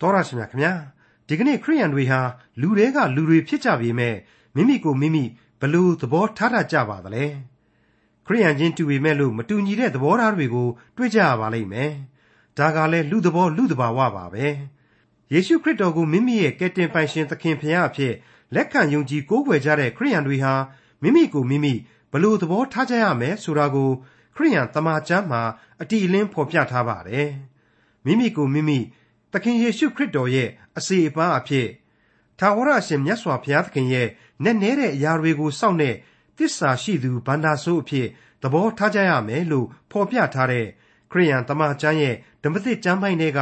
တော်ရရှိမြခင်ဗျာဒီကနေ့ခရိယန်တွေဟာလူတွေကလူတွေဖြစ်ကြပေမဲ့မိမိကိုမိမိဘလို့သဘောထားတတ်ကြပါသလဲခရိယန်ချင်းတူပေမဲ့လို့မတူညီတဲ့သဘောထားတွေကိုတွေ့ကြရပါလိမ့်မယ်ဒါကလည်းလူသဘောလူသဘာဝပါပဲယေရှုခရစ်တော်ကိုမိမိရဲ့ကယ်တင်ပိုင်ရှင်သခင်ဖခင်အဖြစ်လက်ခံယုံကြည်ကိုးကွယ်ကြတဲ့ခရိယန်တွေဟာမိမိကိုမိမိဘလို့သဘောထားကြရမယ်ဆိုတာကိုခရိယန်တမန်ကျမ်းမှာအတိအလင်းဖော်ပြထားပါတယ်မိမိကိုမိမိ သခင်ယေရှုခရစ်တော်ရဲ့အစီအပန်းအဖြစ်ထာဝရအရှင်မြတ်စွာဘုရားသခင်ရဲ့နက်နဲတဲ့အရာတွေကိုစောင့်တဲ့တစ္ဆာရှိသူဗန္တာဆိုးအဖြစ်သဘောထားကြရမယ်လို့ဖော်ပြထားတဲ့ခရိယန်တမန်ကျမ်းရဲ့ဓမ္မသစ်ကျမ်းပိုင်းတွေက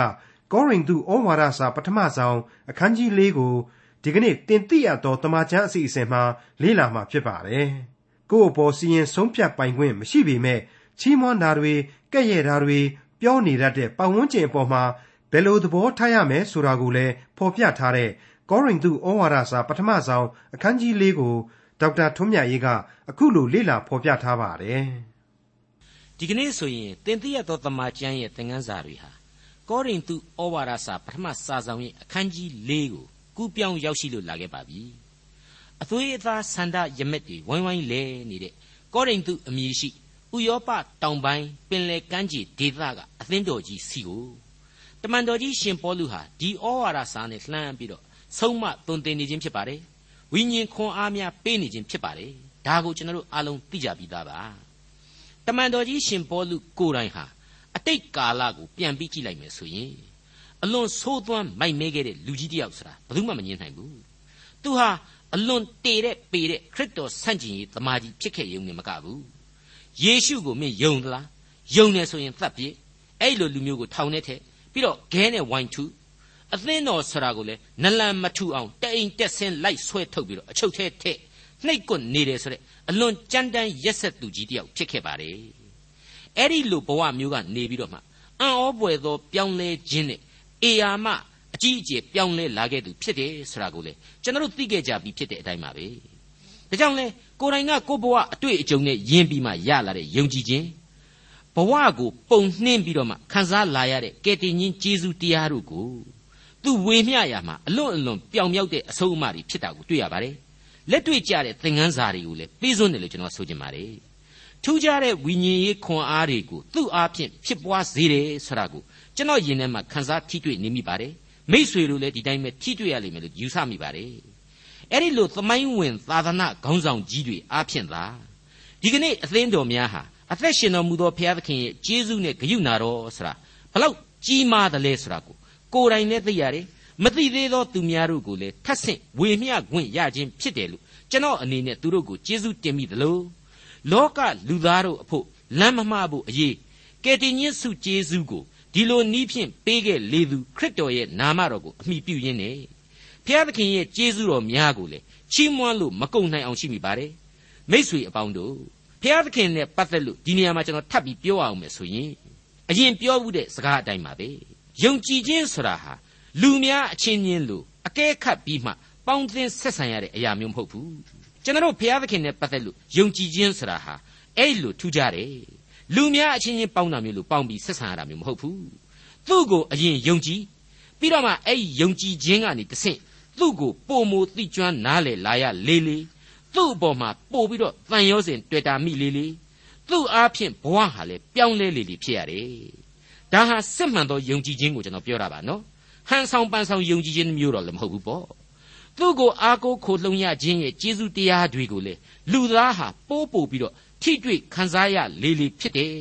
ကောရိန္သုဩဝါဒစာပထမဆုံးအခန်းကြီး၄ကိုဒီကနေ့တင်ပြရတော့တမန်ကျမ်းအစီအစဉ်မှာလေ့လာမှာဖြစ်ပါတယ်။ကိုယ့်အပေါ်စီရင်ဆုံးဖြတ်ပိုင်ခွင့်မရှိပေမဲ့ချီးမွမ်းတာတွေကဲ့ရဲ့တာတွေပြောနေတတ်တဲ့ပတ်ဝန်းကျင်အပေါ်မှာ ဘယ်လိုသဘောထားရမယ်ဆိုတာကိုလည်းဖော်ပြထားတဲ့ကောရိန္သုဩဝါဒစာပထမဆုံးအခန်းကြီး၄ကိုဒေါက်တာထွန်းမြတ်ရေးကအခုလိုလေ့လာဖော်ပြထားပါတယ်။ဒီကနေ့ဆိုရင်တင်ပြရသောတမန်ကျမ်းရဲ့သင်ခန်းစာတွေဟာကောရိန္သုဩဝါဒစာပထမစာဆောင်ရဲ့အခန်းကြီး၄ကိုကူးပြောင်းရောက်ရှိလို့လာခဲ့ပါပြီ။အသွေးအသားဆန္ဒရမက်တွေဝိုင်းဝိုင်းလဲနေတဲ့ကောရိန္သုအမည်ရှိဥရောပတောင်ပိုင်းပင်လယ်ကမ်းခြေဒေသကအသင်းတော်ကြီးစီကိုတ မန်တော်ကြီးရှင်ပေါလုဟာဒီဩဝါဒစာနဲ့လှမ်းပြီးတော့ဆုံးမသွန်သင်နေခြင်းဖြစ်ပါတယ်ဝိညာဉ်ခွန်အားများပေးနေခြင်းဖြစ်ပါတယ်ဒါကိုကျွန်တော်တို့အားလုံးသိကြပြီးသားပါတမန်တော်ကြီးရှင်ပေါလုကိုယ်တိုင်ဟာအတိတ်ကာလကိုပြန်ပြီးကြည့်လိုက်မယ်ဆိုရင်အလွန်ဆိုးသွမ်းမိုက်မဲခဲ့တဲ့လူကြီးတစ်ယောက်ဆိုတာဘယ်သူမှမငြင်းနိုင်ဘူးသူဟာအလွန်တေတဲ့ပေတဲ့ခရစ်တော်ဆန့်ကျင်ရေးသမားကြီးဖြစ်ခဲ့ရုံနဲ့မကဘူးယေရှုကိုမင်းယုံသလားယုံနေဆိုရင်သတ်ပြစ်အဲ့လိုလူမျိုးကိုထောင်ထဲထည့် ပြီးတော့ခဲနဲ့ဝိုင်းထုအသင်းတော်ဆရာကိုလည်းနလန်မထူအောင်တအိမ်တက်ဆင်းလိုက်ဆွဲထုတ်ပြီးတော့အချုပ်ထဲထည့်နှိတ်ကွနေတယ်ဆိုတဲ့အလွန်ကြမ်းတမ်းရက်ဆက်သူကြီးတယောက်ဖြစ်ခဲ့ပါတယ်အဲ့ဒီလိုဘဝမျိုးကနေပြီးတော့မှအံ့ဩပွေသောပြောင်းလဲခြင်းနဲ့အေယာမအကြီးအကျယ်ပြောင်းလဲလာခဲ့သူဖြစ်တယ်ဆိုတာကိုလေကျွန်တော်တို့သိခဲ့ကြပြီးဖြစ်တဲ့အတိုင်းပါပဲဒါကြောင့်လဲကိုယ်တိုင်ကကိုယ်ဘဝအတွေ့အကြုံနဲ့ယဉ်ပြီးမှရလာတဲ့ယုံကြည်ခြင်း ဘဝကိုပုံနှင်းပြီးတော့မှခံစားလာရတဲ့ကယ်တင်ရှင်ကျေးဇူးတရားတို့ကိုသူဝေမျှရမှာအလွန်အလွန်ပြောင်မြောက်တဲ့အဆုံးအမတွေဖြစ်တာကိုတွေ့ရပါတယ်လက်တွေ့ကြတဲ့သင်ခန်းစာတွေကိုလည်းပြီးစွန်းတယ်လို့ကျွန်တော်ဆိုချင်ပါတယ်ထူးခြားတဲ့ဝိညာဉ်ရေးခွန်အားတွေကိုသူ့အားဖြင့်ဖြစ်ပွားစေတယ်ဆိုတာကိုကျွန်တော်ယင်ထဲမှာခန်းစားထိတွေ့နေမိပါတယ်မိษွေလိုလည်းဒီတိုင်းပဲထိတွေ့ရလိမ့်မယ်လို့ယူဆမိပါတယ်အဲ့ဒီလိုသမိုင်းဝင်သာသနာခေါင်းဆောင်ကြီးတွေအားဖြင့်သာဒီကနေ့အသင်းတော်များဟာ အသက်ရှင်တော်မူသောဘုရားသခင်ရဲ့ကျေးဇူးနဲ့ဂရုဏာတော်ဆိုတာဘလောက်ကြီးမားသလဲဆိုတာကိုကိုယ်တိုင်နဲ့သိရတယ်မသိသေးသောသူများတို့ကိုလည်းထပ်ဆင့်ဝေမျှခွင့်ရခြင်းဖြစ်တယ်လို့ကျွန်တော်အနေနဲ့သူတို့ကိုကျေးဇူးတင်မိသလိုလောကလူသားတို့အဖို့လမ်းမမှားဖို့အရေးကယ်တင်ရှင်စုကျေးဇူးကိုဒီလိုနီးဖြင့်ပေးခဲ့လေသူခရစ်တော်ရဲ့နာမတော်ကိုအမိပြုရင်းနဲ့ဘုရားသခင်ရဲ့ကျေးဇူးတော်များကိုလည်းချီးမွမ်းလို့မကုန်နိုင်အောင်ရှိမိပါတယ်မိษွေအပေါင်းတို့ ဘုရားသခင်နဲ့ပတ်သက်လို့ဒီနေရာမှာကျွန်တော်ထပ်ပြီးပြောအောင်မယ်ဆိုရင်အရင်ပြောမှုတဲ့စကားအတိုင်းပါပဲယုံကြည်ခြင်းဆိုတာဟာလူများအချင်းချင်းလို့အကဲခတ်ပြီးမှပေါင်းသင်းဆက်ဆံရတဲ့အရာမျိုးမဟုတ်ဘူးကျွန်တော်ဘုရားသခင်နဲ့ပတ်သက်လို့ယုံကြည်ခြင်းဆိုတာဟာအဲ့လိုထူးခြားတယ်လူများအချင်းချင်းပေါင်းတာမျိုးလို့ပေါင်းပြီးဆက်ဆံရတာမျိုးမဟုတ်ဘူးသူ့ကိုအရင်ယုံကြည်ပြီးတော့မှအဲ့ဒီယုံကြည်ခြင်းကနေတဆင့်သူ့ကိုပုံမူသိကျွမ်းနားလေလာရလေးလေး သူ့အပေါ်မှာပို့ပြီးတော့တန်ရောစဉ်တွေ့တာမိလေးလေးသူ့အားဖြင့်ဘဝဟာလေပြောင်းလဲလေလေဖြစ်ရတယ်ဒါဟာစစ်မှန်သောယုံကြည်ခြင်းကိုကျွန်တော်ပြောတာပါနော်ဟန်ဆောင်ပန်းဆောင်ယုံကြည်ခြင်းမျိုးတော့လည်းမဟုတ်ဘူးပေါ့သူ့ကိုအားကိုးခိုလှုံရခြင်းရဲ့ကျေးဇူးတရားတွေကိုလေလူသားဟာပိုးပို့ပြီးတော့ထိတွေ့ခံစားရလေလေဖြစ်တယ်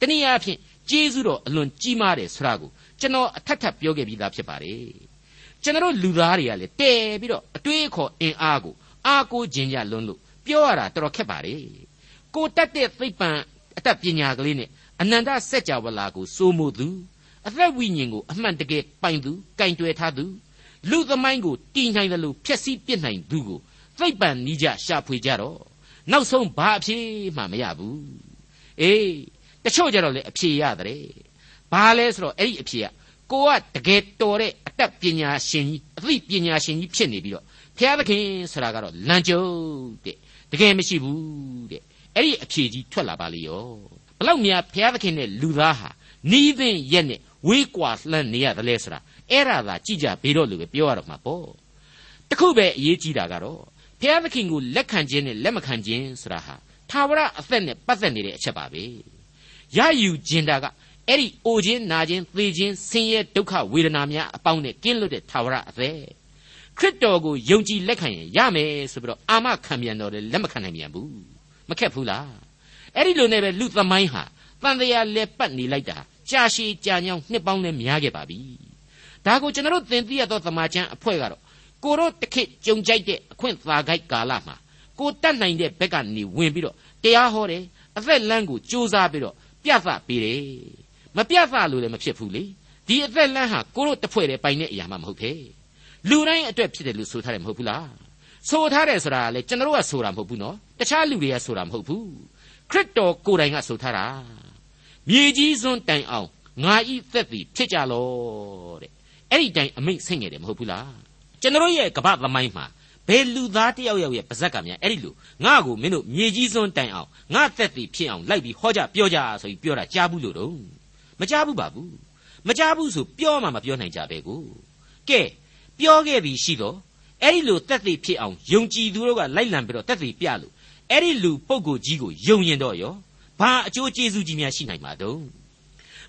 တနည်းအားဖြင့်ကျေးဇူးတော်အလွန်ကြီးမားတယ်ဆိုတာကိုကျွန်တော်အထက်ထပ်ပြောခဲ့ပြီးသားဖြစ်ပါတယ်ကျွန်တော်လူသားတွေကလည်းတဲပြီးတော့အတွေးအခေါ်အင်အားကို အားကိုးခြင်းကြလွန်းလို့ပြောရတာတော်တော်ခက်ပါတယ်ကိုတက်တဲ့သိပ္ပံအတတ်ပညာကလေးနဲ့အနန္တစัจ java လာကိုစိုးမိုးသူအသက်ဝိညာဉ်ကိုအမှန်တကယ်ပိုင်သူကင်တွယ်ထားသူလူသမိုင်းကိုတည်နိုင်တယ်လို့ဖျက်ဆီးပြစ်နိုင်သူကိုသိပ္ပံနီးကြရှာဖွေကြတော့နောက်ဆုံးဘာအဖြေမှမရဘူးအေးတချို့ကြတော့လေအဖြေရတယ်ဘာလဲဆိုတော့အဲ့ဒီအဖြေကကိုကတကယ်တော်တဲ့အတတ်ပညာရှင်ကြီးအသိပညာရှင်ကြီးဖြစ်နေပြီးတော့ ဖျားသခင်ဆိုတာကတော့လမ်းကျုပ်တဲ့တကယ်မရှိဘူးတဲ့အဲ့ဒီအဖြေကြီးထွက်လာပါလေရောဘလောက်များဖျားသခင်နဲ့လူသားဟာနီးပင်ရက်နဲ့ဝေးကွာလှမ်းနေရတယ်လဲဆိုတာအဲ့ဒါသာကြည့်ကြဘေးတော့လို့ပဲပြောရတော့မှာပေါ့တခုပဲအရေးကြီးတာကတော့ဖျားသခင်ကိုလက်ခံခြင်းနဲ့လက်မခံခြင်းဆိုတာဟာသာဝရအသက်နဲ့ပတ်သက်နေတဲ့အချက်ပါပဲရယူခြင်းတာကအဲ့ဒီအိုခြင်းနာခြင်းသေခြင်းဆင်းရဲဒုက္ခဝေဒနာများအပေါင်းနဲ့ကင်းလွတ်တဲ့သာဝရအသက် ခရစ်တော်ကိုယုံကြည်လက်ခံရင်ရမယ်ဆိုပြီးတော့အာမခံပြန်တော်တယ်လက်မခံနိုင်ပြန်ဘူးမခက်ဘူးလားအဲ့ဒီလိုနဲ့ပဲလူသမိုင်းဟာတန်တရားလဲပတ်နေလိုက်တာကြာရှည်ကြာညောင်းနှစ်ပေါင်းနဲ့များခဲ့ပါပြီဒါကိုကျွန်တော်တို့သင်သိရသောသမာကျမ်းအဖွဲ့ကတော့ကိုတို့တခိကြုံကြိုက်တဲ့အခွင့်သာခိုက်ကာလမှာကိုတတ်နိုင်တဲ့ဘက်ကနေဝင်ပြီးတော့တရားဟောတယ်အသက်လမ်းကိုစူးစမ်းပြီးတော့ပြသပေးတယ်မပြသလို့လည်းမဖြစ်ဘူးလေဒီအသက်လမ်းဟာကိုတို့တစ်ဖွဲ့တည်းပိုင်တဲ့အရာမှမဟုတ်သေး လူတိုင်းအတွက်ဖြစ်တယ်လို့ဆိုထားတယ်မဟုတ်ဘူးလားဆိုထားတယ်ဆိုတာလေကျွန်တော်တို့ကဆိုတာမဟုတ်ဘူးနော်တခြားလူတွေကဆိုတာမဟုတ်ဘူးခရစ်တော်ကိုယ်တိုင်ကဆိုထားတာမြေကြီးစွန်းတိုင်အောင်ငါဤသက်သည်ဖြစ်ကြလောတဲ့အဲ့ဒီတိုင်အမိတ်ဆင့်နေတယ်မဟုတ်ဘူးလားကျွန်တော်ရဲ့ကပ္ပသမိုင်းမှာဘယ်လူသားတယောက်ယောက်ရဲ့ပါဇက်ကများအဲ့ဒီလိုငါ့ကိုမင်းတို့မြေကြီးစွန်းတိုင်အောင်ငါသက်သည်ဖြစ်အောင်လိုက်ပြီးဟောကြပြောကြဆိုပြီးပြောတာကြားဘူးလို့တော့မကြားဘူးပါဘူးမကြားဘူးဆိုပြောမှမပြောနိုင်ကြပဲကိုကဲ ပြောခဲ့ပြီရှိတော့အဲ့ဒီလိုသက်သေဖြစ်အောင်ယုံကြည်သူတို့ကလိုက်လံပြီးတော့သက်သေပြလို့အဲ့ဒီလူပုဂ္ဂိုလ်ကြီးကိုယုံရင်တော့ရောဘာအကျိုးကျေးဇူးကြီးများရှိနိုင်မှာတုံး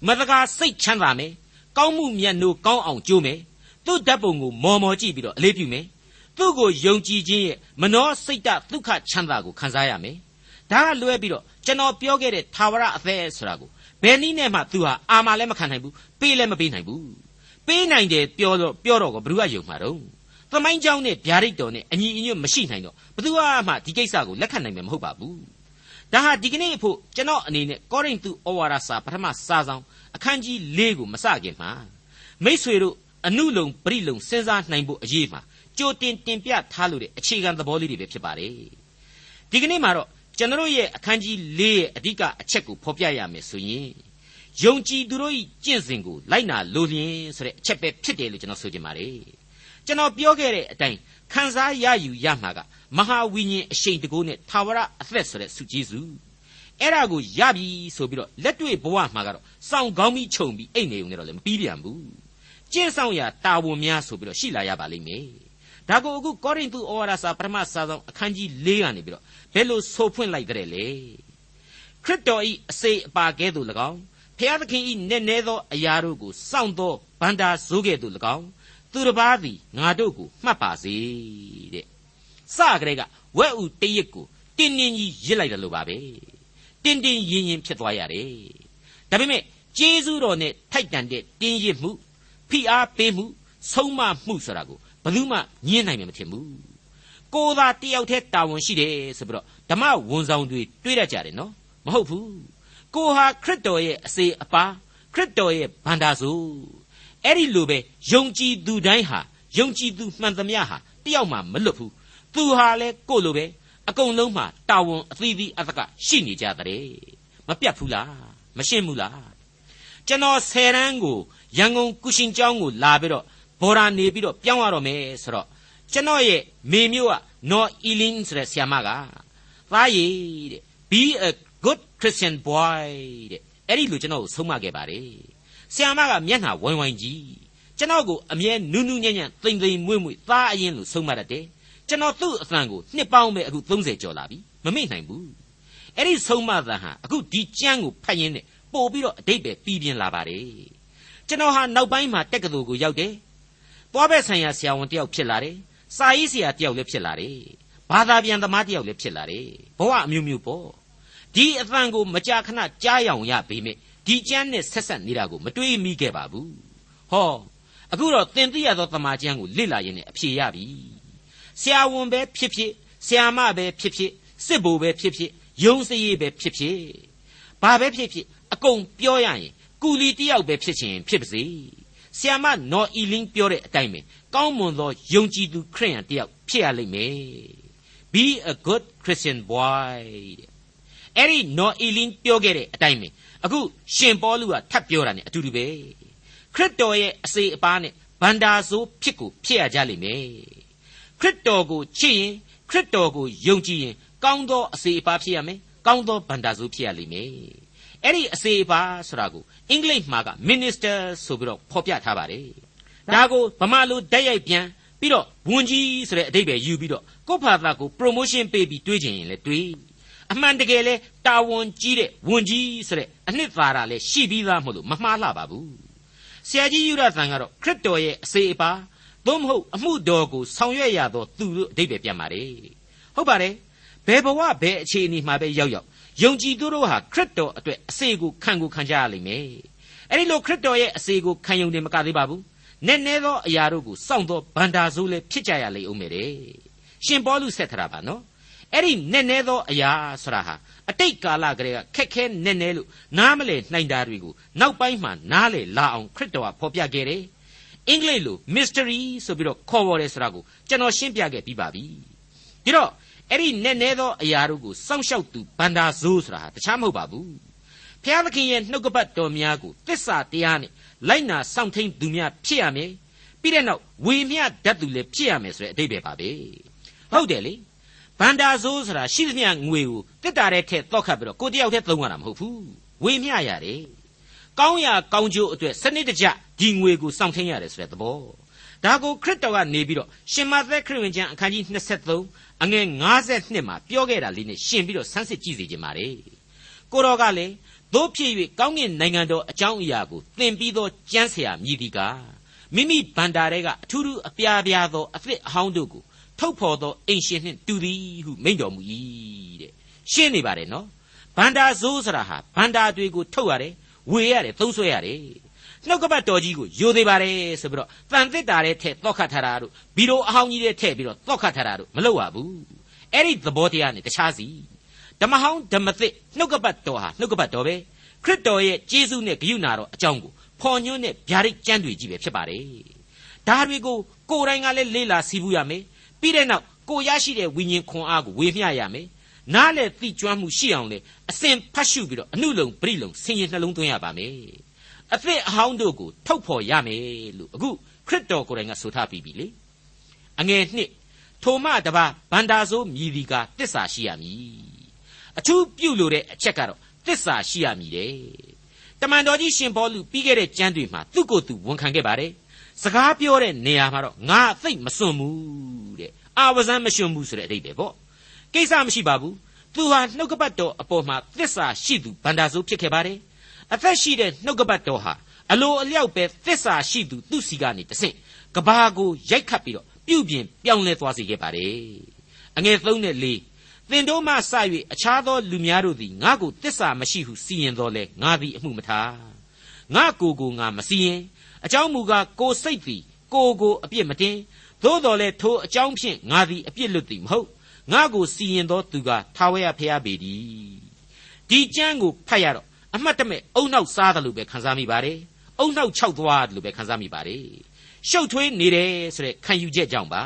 မတကာစိတ်ချမ်းသာမယ်ကောင်းမှုမြတ်နိုးကောင်းအောင်ကြိုးမယ်သူ့ဓာတ်ပုံကိုမော်မော်ကြည့်ပြီးတော့အလေးပြုမယ်သူ့ကိုယုံကြည်ခြင်းရဲ့မနှောစိတ်တဒုက္ခချမ်းသာကိုခံစားရမယ်ဒါကလွဲပြီးတော့ကျွန်တော်ပြောခဲ့တဲ့သာဝရအသက်ဆိုတာကိုဘယ်နည်းနဲ့မှသူဟာအာမလည်းမခံနိုင်ဘူးပေးလည်းမပေးနိုင်ဘူး ပေးနိုင်တယ်ပြောတော့ပြောတော့ကဘ누구ကယုံမှာတော့သမိုင်းကြောင်းနဲ့ဗျာဒိတ်တော်နဲ့အညီအညွတ်မရှိနိုင်တော့ဘသူကမှဒီကိစ္စကိုလက်ခံနိုင်မှာမဟုတ်ပါဘူးဒါဟာဒီကနေ့အဖို့ကျွန်တော်အနေနဲ့ကောရိန္သုဩဝါဒစာပထမစာဆောင်အခန်းကြီး၄ကိုမစခင်မှာမိษွေတို့အနုလုံပရိလုံစဉ်းစားနိုင်ဖို့အရေးမှာကြိုတင်တင်ပြထားလို့တဲ့အခြေခံသဘောလေးတွေပဲဖြစ်ပါတယ်ဒီကနေ့မှာတော့ကျွန်တော်ရဲ့အခန်းကြီး၄ရဲ့အဓိကအချက်ကိုဖော်ပြရမယ်ဆိုရင် ယုံကြည်သူတို့၏ကျင့်စဉ်ကိုလိုက်နာလိုလျင်ဆိုတဲ့အချက်ပဲဖြစ်တယ်လို့ကျွန်တော်ဆိုချင်ပါတယ်ကျွန်တော်ပြောခဲ့တဲ့အတိုင်းခံစားရယူရမှာကမဟာဝိညာဉ်အရှိန်တကိုးနဲ့သာဝရအသက်ဆိုတဲ့စုကျေးဇူးအဲ့ဒါကိုရပြီဆိုပြီးတော့လက်တွေ့ဘဝမှာကတော့စောင့်ကောင်းပြီးခြုံပြီးအိတ်နေုံနဲ့တော့လည်းမပြီးပြန်ဘူးကျင့်ဆောင်ရာတာဝန်များဆိုပြီးတော့ရှိလာရပါလိမ့်မယ်ဒါကိုအခုကောရိန္သုဩဝါဒစာပထမစာဆောင်အခန်းကြီး၄ကနေပြီးတော့ဘယ်လိုဆိုဖွင့်လိုက်တဲ့လေခရစ်တော်ဤအစေအပါကဲ့သို့၎င်း ဖျားသခင်ဤနက်နဲသောအရာတို့ကိုစောင့်သောဗန္တာဇိုးကဲ့သို့၎င်းသူတစ်ပါးသည်ငါတို့ကိုမှတ်ပါစေတဲ့စကြတဲ့ကဝဲဥတရစ်ကိုတင်းတင်းကြီးရစ်လိုက်တယ်လို့ပါပဲတင်းတင်းရင်ရင်ဖြစ်သွားရတယ်ဒါပေမဲ့ကျေးဇူးတော်နဲ့ထိုက်တန်တဲ့တင်းရစ်မှုဖိအားပေးမှုဆုံးမမှုဆိုတာကိုဘယ်သူမှညှင်းနိုင်မှာမထင်ဘူးကိုသာတယောက်တည်းတာဝန်ရှိတယ်ဆိုပြီးတော့ဓမ္မဝန်ဆောင်တွေတွေးတတ်ကြတယ်နော်မဟုတ်ဘူး ကိုဟာခရစ်တော်ရဲ့အစေအပါခရစ်တော်ရဲ့ဗန္တာစုအဲ့ဒီလိုပဲယုံကြည်သူတိုင်းဟာယုံကြည်သူမှန်သမျှဟာတယောက်မှမလွတ်ဘူးသူဟာလဲကိုလိုပဲအကုန်လုံးမှာတာဝန်အသီးသီးအသကရှိနေကြတဲ့မပြတ်ဘူးလားမရှင်းဘူးလားကျွန်တော်ဆယ်တန်းကိုရန်ကုန်ကုရှင်ကျောင်းကိုလာပြီးတော့ဘော်ရာနေပြီးတော့ပြောင်းရတော့မယ်ဆိုတော့ကျွန်တော်ရဲ့မေမျိုးကနော်အီလင်းဆိုတဲ့ဆရာမကသားရည်တဲ့ be a good christian boy တဲ့အဲ့ဒီလိုကျွန်တော်ကိုဆုံးမခဲ့ပါတယ်ဆရာမကမျက်နှာဝိုင်းဝိုင်းကြီးကျွန်တော်ကိုအမြဲနူးနူးညံ့ညံ့သိမ်သိမ်မွေ့မွေ့သားအရင်လို့ဆုံးမတတ်တယ်ကျွန်တော်သူ့အသံကိုနှစ်ပေါင်းပဲအခု30ကျော်လာပြီမမေ့နိုင်ဘူးအဲ့ဒီဆုံးမသံဟာအခုဒီကြမ်းကိုဖတ်ရင်းနဲ့ပို့ပြီးတော့အတိတ်ပဲပြီးပြင်းလာပါတယ်ကျွန်တော်ဟာနောက်ပိုင်းမှာတက်ကတူကိုရောက်တယ်သွားဘက်ဆိုင်ရာဆရာဝန်တယောက်ဖြစ်လာတယ်စာရေးဆရာတယောက်လည်းဖြစ်လာတယ်ဘာသာပြန်သမားတယောက်လည်းဖြစ်လာတယ်ဘဝအမျိုးမျိုးပေါ့ ဒီအသံကိုမကြာခဏကြားရောင်ရပေမဲ့ဒီကျမ်းနဲ့ဆက်ဆက်နေတာကိုမတွေးမိခဲ့ပါဘူးဟောအခုတော့သင်သိရသောသမာကျမ်းကိုလေ့လာရင်းနဲ့အဖြေရပြီဆရာဝန်ပဲဖြစ်ဖြစ်ဆရာမပဲဖြစ်ဖြစ်စစ်ဘိုလ်ပဲဖြစ်ဖြစ်ယုံစရေးပဲဖြစ်ဖြစ်ဘာပဲဖြစ်ဖြစ်အကုန်ပြောရရင်ကူလီတယောက်ပဲဖြစ်ချင်ဖြစ်ပါစေဆ iam မနော်အီလင်းပြောတဲ့အတိုင်းပဲကောင်းမွန်သောယုံကြည်သူခရိယန်တယောက်ဖြစ်ရလိမ့်မယ် be a good christian boy တဲ့ အဲ့ဒီနော်အီလင်းပြောခဲ့တဲ့အတိုင်းပဲအခုရှင်ပေါလုကထပ်ပြောတာ ਨੇ အတူတူပဲခရစ်တော်ရဲ့အစေအပါးနဲ့ဗန္တာဆိုးဖြစ်ကိုဖြစ်ရကြလိမ့်မယ်ခရစ်တော်ကိုချစ်ရင်ခရစ်တော်ကိုယုံကြည်ရင်ကောင်းသောအစေအပါးဖြစ်ရမယ်ကောင်းသောဗန္တာဆိုးဖြစ်ရလိမ့်မယ်အဲ့ဒီအစေအပါးဆိုတာကိုအင်္ဂလိပ်မှာက minister ဆိုပြီးတော့ဖော်ပြထားပါတယ်ဒါကိုဗမာလိုဓာတ်ရိုက်ပြန်ပြီးတော့ဝန်ကြီးဆိုတဲ့အဓိပ္ပာယ်ယူပြီးတော့ကိုယ့်ဘာသာကို promotion ပေးပြီးတွေးချင်ရင်လည်းတွေး အမှန်တကယ်လဲတာဝန်ကြီးတဲ့ဝန်ကြီးဆိုတဲ့အနှစ်သာရလဲရှိပြီးသားမဟုတ်လို့မမှားလှပါဘူးဆရာကြီးယူရသံကတော့ခရစ်တော်ရဲ့အစေအပါသို့မဟုတ်အမှုတော်ကိုဆောင်ရွက်ရသောသူလို့အဓိပ္ပာယ်ပြန်ပါတယ်ဟုတ်ပါတယ်ဘယ်ဘဝဘယ်အခြေအနေမှာပဲရောက်ရောက်ယုံကြည်သူတို့ဟာခရစ်တော်အတွက်အစေကိုခံကိုခံကြရလိမ့်မယ်အဲ့ဒီလိုခရစ်တော်ရဲ့အစေကိုခံယုံတယ်မကသေးပါဘူးနက်နဲသောအရာတို့ကိုစောင့်သောဗန္တာဆိုးလည်းဖြစ်ကြရလိမ့်အောင်မယ်တဲ့ရှင်ပေါလုဆက်ထတာပါနော် အဲ့ဒီနက်နဲသောအရာဆိုတာဟာအတိတ်ကာလကလေးကခက်ခဲနက်နဲလို့နားမလဲနှိုင်တာတွေကိုနောက်ပိုင်းမှာနားလေလာအောင်ခရစ်တော်ကဖော်ပြခဲ့တယ်အင်္ဂလိပ်လို mystery ဆိုပြီးတော့ခေါ်ပေါ်တယ်ဆိုတာကိုကျွန်တော်ရှင်းပြခဲ့ပြီးပါပြီဒီတော့အဲ့ဒီနက်နဲသောအရာတို့ကိုစောင့်ရှောက်သူဗန္တာဇိုးဆိုတာဟာတခြားမဟုတ်ပါဘူးဖျားသခင်ရဲ့နှုတ်ကပတ်တော်များကိုတစ္ဆာတရားနဲ့လိုက်နာစောင့်ထိန်သူများဖြစ်ရမယ်ပြီးတဲ့နောက်ဝေမျှတတ်သူလည်းဖြစ်ရမယ်ဆိုတဲ့အဓိပ္ပာယ်ပါပဲဟုတ်တယ်လေ ဗန္တာဇိုးဆိုတာရှိသမျှငွေကိုတစ်တာတဲ့ထက်တော့ခတ်ပြီးတော့ကိုတယောက်တည်းသုံးရတာမဟုတ်ဘူးဝေမျှရတယ်ကောင်းရာကောင်းကျိုးအတွက်စနစ်တကျဒီငွေကိုစောင့်ထိန်ရတယ်ဆိုတဲ့သဘောဒါကိုခရစ်တော်ကနေပြီးတော့ရှင်မသက်ခရစ်ဝင်ကျမ်းအခန်းကြီး23အငယ်52မှာပြောခဲ့တာလေးနဲ့ရှင်ပြီးတော့ဆန်းစစ်ကြည့်စေခြင်းပါလေကိုတော်ကလည်းသို့ဖြစ်၍ကောင်းကင်နိုင်ငံတော်အကြောင်းအရာကိုသင်ပြီးသောကျမ်းဆရာမြည်ဒီကမိမိဗန္တာရဲကအထူးထူးအပြားပြားသောအသစ်အဟောင်းတို့ကို ထုတ်ဖော်သောအိမ်ရှင်နှင့်တူသည်ဟုမိန့်တော်မူ၏တဲ့ရှင်းနေပါတယ်နော်ဗန္တာဇိုးဆိုတာဟာဗန္တာတွေကိုထုတ်ရတယ်ဝေရတယ်သုံးဆွဲရတယ်နှုတ်ကပတ်တော်ကြီးကိုယိုသေးပါတယ်ဆိုပြီးတော့တန်သစ်တာတဲ့ထက်တောက်ခတ်ထားတာတို့ဘီရိုအဟောင်းကြီးတဲ့ထည့်ပြီးတော့တောက်ခတ်ထားတာတို့မလုပ်ရဘူးအဲ့ဒီသဘောတရားနဲ့တခြားစီဓမ္မဟောင်းဓမ္မသစ်နှုတ်ကပတ်တော်ဟာနှုတ်ကပတ်တော်ပဲခရစ်တော်ရဲ့ကျေးဇူးနဲ့ဂရုဏာတော်အကြောင်းကိုဖော်ညွှန်းတဲ့ဗျာဒိတ်ကျမ်းတွေကြီးပဲဖြစ်ပါတယ်ဒါတွေကိုကိုယ်တိုင်ကလည်းလေ့လာစီးပူးရမယ် ပြီးတဲ့နောက်ကိုရရှိတဲ့ဝိညာဉ်ခွန်အားကိုဝေမျှရမယ်နားလေသိကျွမ်းမှုရှိအောင်လေအစဉ်ဖတ်ရှုပြီးတော့အနုလုံပြိလုံဆင်ရင်နှလုံးသွင်းရပါမယ်အသစ်အဟောင်းတို့ကိုထုတ်ဖော်ရမယ်လို့အခုခရစ်တော်ကိုယ်တိုင်ကဆိုထားပြီးပြီလေအငယ်နှစ်ထိုမှတပါဗန္တာဆိုမြည်ဒီကတစ္ဆာရှိရမည်အထူးပြုလို့တဲ့အချက်ကတော့တစ္ဆာရှိရမည်တဲ့တမန်တော်ကြီးရှင်ဘောလူပြီးခဲ့တဲ့ကျမ်းတွေမှာသူ့ကိုယ်သူဝန်ခံခဲ့ပါတယ် စကားပြောတဲ့နေရာမှာတော့ငါအသိမစွန့်ဘူးတဲ့အာဝဇန်မရှင်ဘူးဆိုတဲ့အဓိပ္ပာယ်ပေါ့ကိစ္စမရှိပါဘူးသူဟာနှုတ်ကပတ်တော်အပေါ်မှာသစ္စာရှိသူဗန္တာဆိုဖြစ်ခဲ့ပါတယ်အသက်ရှိတဲ့နှုတ်ကပတ်တော်ဟာအလိုအလျောက်ပဲသစ္စာရှိသူသူစီကနေတဆင့်ကဘာကိုရိုက်ခတ်ပြီးတော့ပြုပြင်ပြောင်းလဲသွားစေခဲ့ပါတယ်အငယ်3နဲ့4သင်တို့မှစ၍အခြားသောလူများတို့သည်ငါ့ကိုတစ္ဆာမရှိဟုစီရင်တော်လဲငါသည်အမှုမထားငါကိုကိုငါမစီရင် အကြောင်းမူကားကိုစိတ်သည်ကိုကိုအပြစ်မတင်သို့တော်လဲထိုအကြောင်းဖြင့်ငါသည်အပြစ်လွတ်သည်မဟုတ်ငါကိုစီရင်သောသူကထာဝရဘုရားပေသည်ဒီကျမ်းကိုဖတ်ရတော့အမှတ်တမဲ့အုံနောက်စားတယ်လို့ပဲခံစားမိပါတယ်အုံနောက်ခြောက်သွားတယ်လို့ပဲခံစားမိပါတယ်ရှုပ်ထွေးနေတယ်ဆိုတဲ့ခံယူချက်ကြောင့်ပါ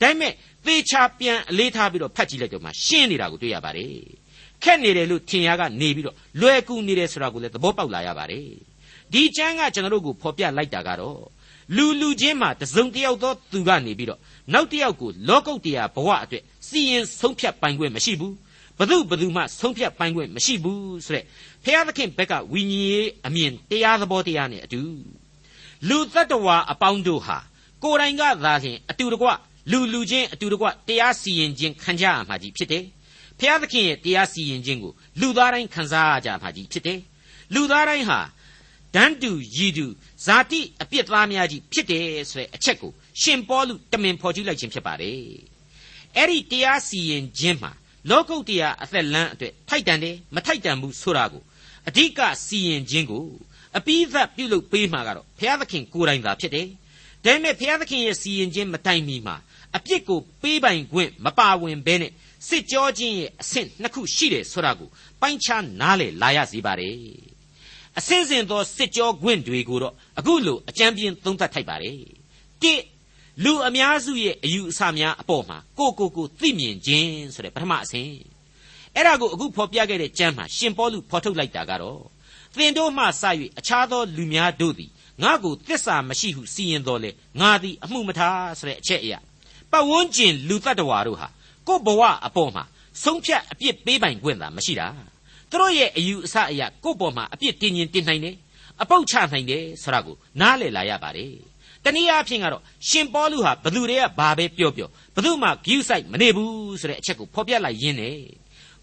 ဒါပေမဲ့သေချာပြန်အလေးထားပြီးတော့ဖတ်ကြည့်လိုက်တော့မှရှင်းနေတာကိုတွေ့ရပါတယ်ခက်နေတယ်လို့ထင်ရကနေပြီးတော့လွယ်ကူနေတယ်ဆိုတာကိုလည်းသဘောပေါက်လာရပါတယ် ဒီကျမ်းကကျွန်တော်တို့ကိုဖော်ပြလိုက်တာကတော့လူလူချင်းမှာတစုံတယောက်သောသူကနေပြီးတော့နောက်တစ်ယောက်ကိုလောကုတ်တရားဘဝအတွက်စီရင်ဆုံးဖြတ်ပိုင်ခွင့်မရှိဘူးဘသူဘသူမှဆုံးဖြတ်ပိုင်ခွင့်မရှိဘူးဆိုတဲ့ဖျားသခင်ဘက်ကဝိညာဉ်ရေးအမြင်တရားသဘောတရားနဲ့အတူလူတ attva အပေါင်းတို့ဟာကိုယ်တိုင်ကသာလျှင်အတူတကွလူလူချင်းအတူတကွတရားစီရင်ခြင်းခံကြရမှာကြီးဖြစ်တယ်ဖျားသခင်ရဲ့တရားစီရင်ခြင်းကိုလူသားတိုင်းခံစားရကြမှာကြီးဖြစ်တယ်လူသားတိုင်းဟာ ဒန်းတူရည်တူဇာတိအပြစ်သားများကြီးဖြစ်တယ်ဆိုတဲ့အချက်ကိုရှင်ပေါလုတမင်ဖော်ကျူးလိုက်ခြင်းဖြစ်ပါတယ်အဲ့ဒီတရားစီရင်ခြင်းမှာလောကုတ်တရားအသက်လန်းအတွက်ထိုက်တန်တယ်မထိုက်တန်ဘူးဆိုတာကိုအဓိကစီရင်ခြင်းကိုအပိသတ်ပြုလုပ်ပေးမှာကတော့ဘုရားသခင်ကိုယ်တိုင်သာဖြစ်တယ်ဒါပေမဲ့ဘုရားသခင်ရဲ့စီရင်ခြင်းမတိုင်မီမှာအပြစ်ကိုပေးပိုင်ခွင့်မပါဝင်ဘဲနဲ့စစ်ကြောခြင်းရဲ့အဆင့်နှစ်ခုရှိတယ်ဆိုတာကိုပိုင်းခြားနားလည်လာရစေပါတယ် အစင်းစင်သောစစ်ကြောခွင့်တွေကိုတော့အခုလိုအကြံပြင်းသုံးသပ်ထိုက်ပါတယ်တိလူအများစုရဲ့အယူအဆများအပေါ်မှာကိုကိုကိုသိမြင်ခြင်းဆိုတဲ့ပထမအဆင့်အဲ့ဒါကိုအခုဖော်ပြခဲ့တဲ့ကျမ်းမှာရှင်ပေါလုဖော်ထုတ်လိုက်တာကတော့သင်တို့မှစ၍အခြားသောလူများတို့သည်ငါ့ကိုတစ္ဆာမရှိဟုစီရင်တော်လေငါသည်အမှုမထားဆိုတဲ့အချက်အရာပတ်ဝန်းကျင်လူတ attva တို့ဟာကိုယ့်ဘဝအပေါ်မှာဆုံးဖြတ်အပြစ်ပေးပိုင်ခွင့်သာမရှိတာ သူတို့ရဲ့အယူအဆအရာကိုယ့်ပေါ်မှာအပြစ်တင်ရင်တင်နိုင်တယ်အပုတ်ချနိုင်တယ်ဆိုတာကိုနားလည်လာရပါတယ်တနည်းအားဖြင့်ကတော့ရှင်ပေါလုဟာဘသူတွေကဘာပဲပြောပြောဘသူမှဂိူးဆိုင်မနေဘူးဆိုတဲ့အချက်ကိုဖော်ပြလိုက်ရင်းနဲ့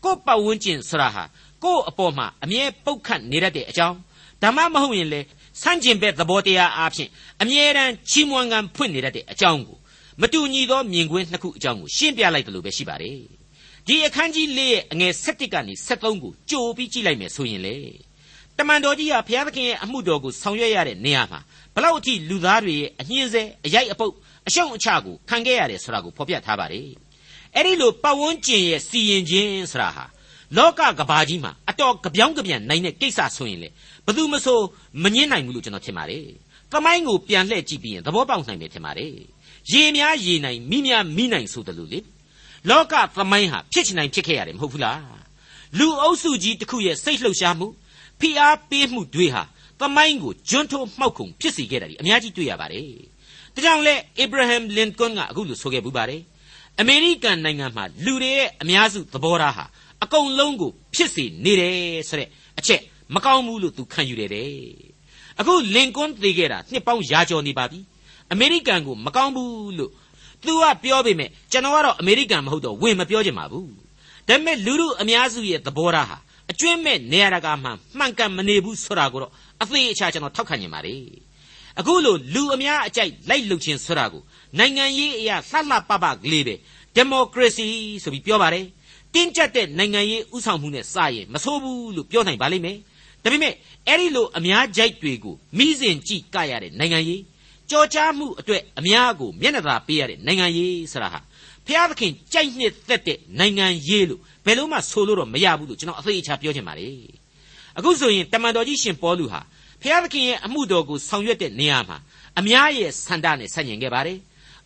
ကို့ပတ်ဝန်းကျင်ဆိုတာဟာကို့အပေါ်မှာအမြဲပုတ်ခတ်နေတတ်တဲ့အကြောင်းဓမ္မမဟုတ်ရင်လေဆန့်ကျင်ဘက်သဘောတရားအားဖြင့်အမြဲတမ်းချီးမွမ်းကံဖွင့်နေတတ်တဲ့အကြောင်းကိုမတူညီသောမြင်ကွင်းနှစ်ခုအကြောင်းကိုရှင်းပြလိုက်တယ်လို့ပဲရှိပါတယ် ဒီအခန်းကြီး၄ရဲ့အငယ်၁၁ကနေ၁၃ကိုကြိုပြီးကြည့်လိုက်မယ်ဆိုရင်လေတမန်တော်ကြီးဟာဘုရားသခင်ရဲ့အမှုတော်ကိုဆောင်ရွက်ရတဲ့နေရာမှာဘလောက်အထိလူသားတွေရဲ့အညှင်းဆဲအရိုက်အပုတ်အရှုံးအချကိုခံခဲ့ရတယ်ဆိုတာကိုဖော်ပြထားပါတယ်အဲ့ဒီလိုပတ်ဝန်းကျင်ရဲ့စီရင်ခြင်းဆိုတာဟာလောကကဘာကြီးမှာအတော်ကြပြောင်းကြပြန်နိုင်တဲ့ကိစ္စဆိုရင်လေဘယ်သူမဆိုမငင်းနိုင်ဘူးလို့ကျွန်တော်ထင်ပါတယ်။သမိုင်းကိုပြန်လှည့်ကြည့်ပြီးရင်သဘောပေါက်နိုင်မယ်ထင်ပါတယ်။ရေများရေနိုင်မိများမိနိုင်ဆိုတယ်လို့လေ။ လောကသမိုင်းဟာဖြစ်ချင်နိုင်ဖြစ်ခဲ့ရတယ်မဟုတ်ဘူးလား။လူအုပ်စုကြီးတစ်ခုရဲ့စိတ်လှုပ်ရှားမှုဖိအားပေးမှုတွေဟာသမိုင်းကိုကျွန်းထိုးမှောက်ခုံဖြစ်စေခဲ့တာဒီအများကြီးတွေ့ရပါတယ်။ဒါကြောင့်လဲအေဗြဟမ်လင်ကွန်းကအခုလိုဆိုခဲ့ပူပါတယ်။အမေရိကန်နိုင်ငံမှာလူတွေရဲ့အများစုသဘောထားဟာအကုန်လုံးကိုဖြစ်စေနေတယ်ဆိုတဲ့အချက်မကောင်းဘူးလို့သူခံယူတယ်တဲ့အခုလင်ကွန်းသေးခဲ့တာနှစ်ပေါင်းရာကျော်နေပါပြီအမေရိကန်ကိုမကောင်းဘူးလို့ သူကပြောပေမဲ့ကျွန်တော်ကတော့အမေရိကန်မဟုတ်တော့ဝင်မပြောချင်ပါဘူးဒါပေမဲ့လူလူအများစုရဲ့သဘောထားဟာအကျွင့်မဲ့နေရတာကမှမှန်ကန်မနေဘူးဆိုတာကိုတော့အသေးအချာကျွန်တော်ထောက်ခံနေပါ रे အခုလိုလူအများအကြိုက်လိုက်လုခြင်းဆိုတာကိုနိုင်ငံရေးအရာလှလှပပကလေးပဲဒီမိုကရေစီဆိုပြီးပြောပါတယ်တင်းကျပ်တဲ့နိုင်ငံရေးဥဆောင်မှုနဲ့စရင်မဆိုးဘူးလို့ပြောနိုင်ပါလိမ့်မယ်ဒါပေမဲ့အဲ့ဒီလိုအများကြိုက်တွေကိုမိစဉ်ကြည့်ကရတဲ့နိုင်ငံရေး ကြော်ကြားမှုအတွက်အများကိုမျက်နှာသာပေးရတဲ့နိုင်ငံရေးဆိုတာဟာဖျားသခင်ကြိုက်နှစ်သက်တဲ့နိုင်ငံရေးလို့ဘယ်လို့မှဆိုလို့တော့မရဘူးလို့ကျွန်တော်အသေးအချာပြောချင်ပါလေအခုဆိုရင်တမန်တော်ကြီးရှင်ပေါလုဟာဖျားသခင်ရဲ့အမှုတော်ကိုဆောင်ရွက်တဲ့နေရာမှာအများရဲ့ဆန္ဒနဲ့ဆန့်ကျင်ခဲ့ပါတယ်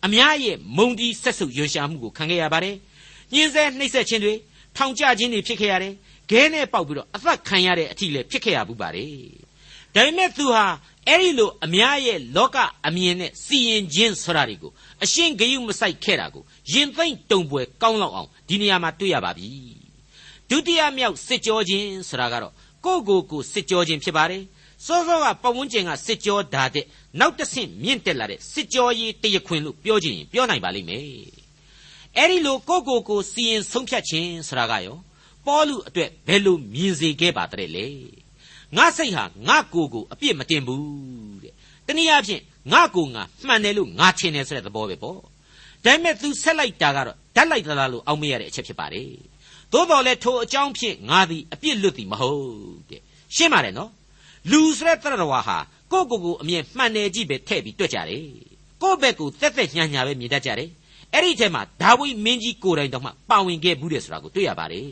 အများရဲ့မုံဒီဆက်ဆုပ်ရွှန်ရှာမှုကိုခံခဲ့ရပါတယ်ညှင်းဆဲနှိပ်စက်ခြင်းတွေထောင်ကျခြင်းတွေဖြစ်ခဲ့ရတယ်ခဲနဲ့ပေါက်ပြီးတော့အသက်ခံရတဲ့အထိလည်းဖြစ်ခဲ့ရဘူးပါတယ်ဒါပေမဲ့သူဟာ အဲ့ဒီလိုအများရဲ့လောကအမြင်နဲ့စီရင်ခြင်းဆိုတာတွေကိုအရှင်းဂယုမဆိုင်ခဲ့တာကိုရင်သိမ့်တုံပွဲကောင်းလောက်အောင်ဒီနေရာမှာတွေ့ရပါပြီဒုတိယမြောက်စစ်ကြောခြင်းဆိုတာကတော့ကိုယ့်ကိုယ်ကိုစစ်ကြောခြင်းဖြစ်ပါတယ်စောစောကပဝန်းကျင်ကစစ်ကြောဓာတ်တဲ့နောက်တစ်ဆင့်မြင့်တက်လာတဲ့စစ်ကြောရေးတရခွင်လို့ပြောခြင်းပြောနိုင်ပါလိမ့်မယ်အဲ့ဒီလိုကိုယ့်ကိုယ်ကိုစီရင်ဆုံးဖြတ်ခြင်းဆိုတာကရောပေါလုအတွက်ဘယ်လိုမြင်စေခဲ့ပါတဲ့လေ ငါစိတ်ဟာငါကိုယ်ကိုအပြစ်မတင်ဘူးတဲ့တနည်းအားဖြင့်ငါကိုယ်ငါမှန်တယ်လို့ငါထင်တယ်ဆိုတဲ့သဘောပဲပေါ့ဒါပေမဲ့ तू ဆက်လိုက်တာကတော့ဓာတ်လိုက်သလားလို့အောက်မေ့ရတဲ့အချက်ဖြစ်ပါတယ်သို့တော်လည်းထိုအကြောင်းဖြင့်ငါသည်အပြစ်လွတ်သည်မဟုတ်တဲ့ရှင်းပါတယ်နော်လူဆိုတဲ့တရတော်ဟာကိုယ့်ကိုယ်ကိုအမြင်မှန်တယ်ကြည့်ပဲထည့်ပြီးတွက်ကြတယ်ကိုယ့်ဘက်ကိုတက်တက်ညာညာပဲမြင်တတ်ကြတယ်အဲ့ဒီထဲမှာဒါဝိမင်းကြီးကိုယ်တိုင်တော့မှပါဝင်ခဲ့ဘူးတယ်ဆိုတာကိုတွေ့ရပါတယ်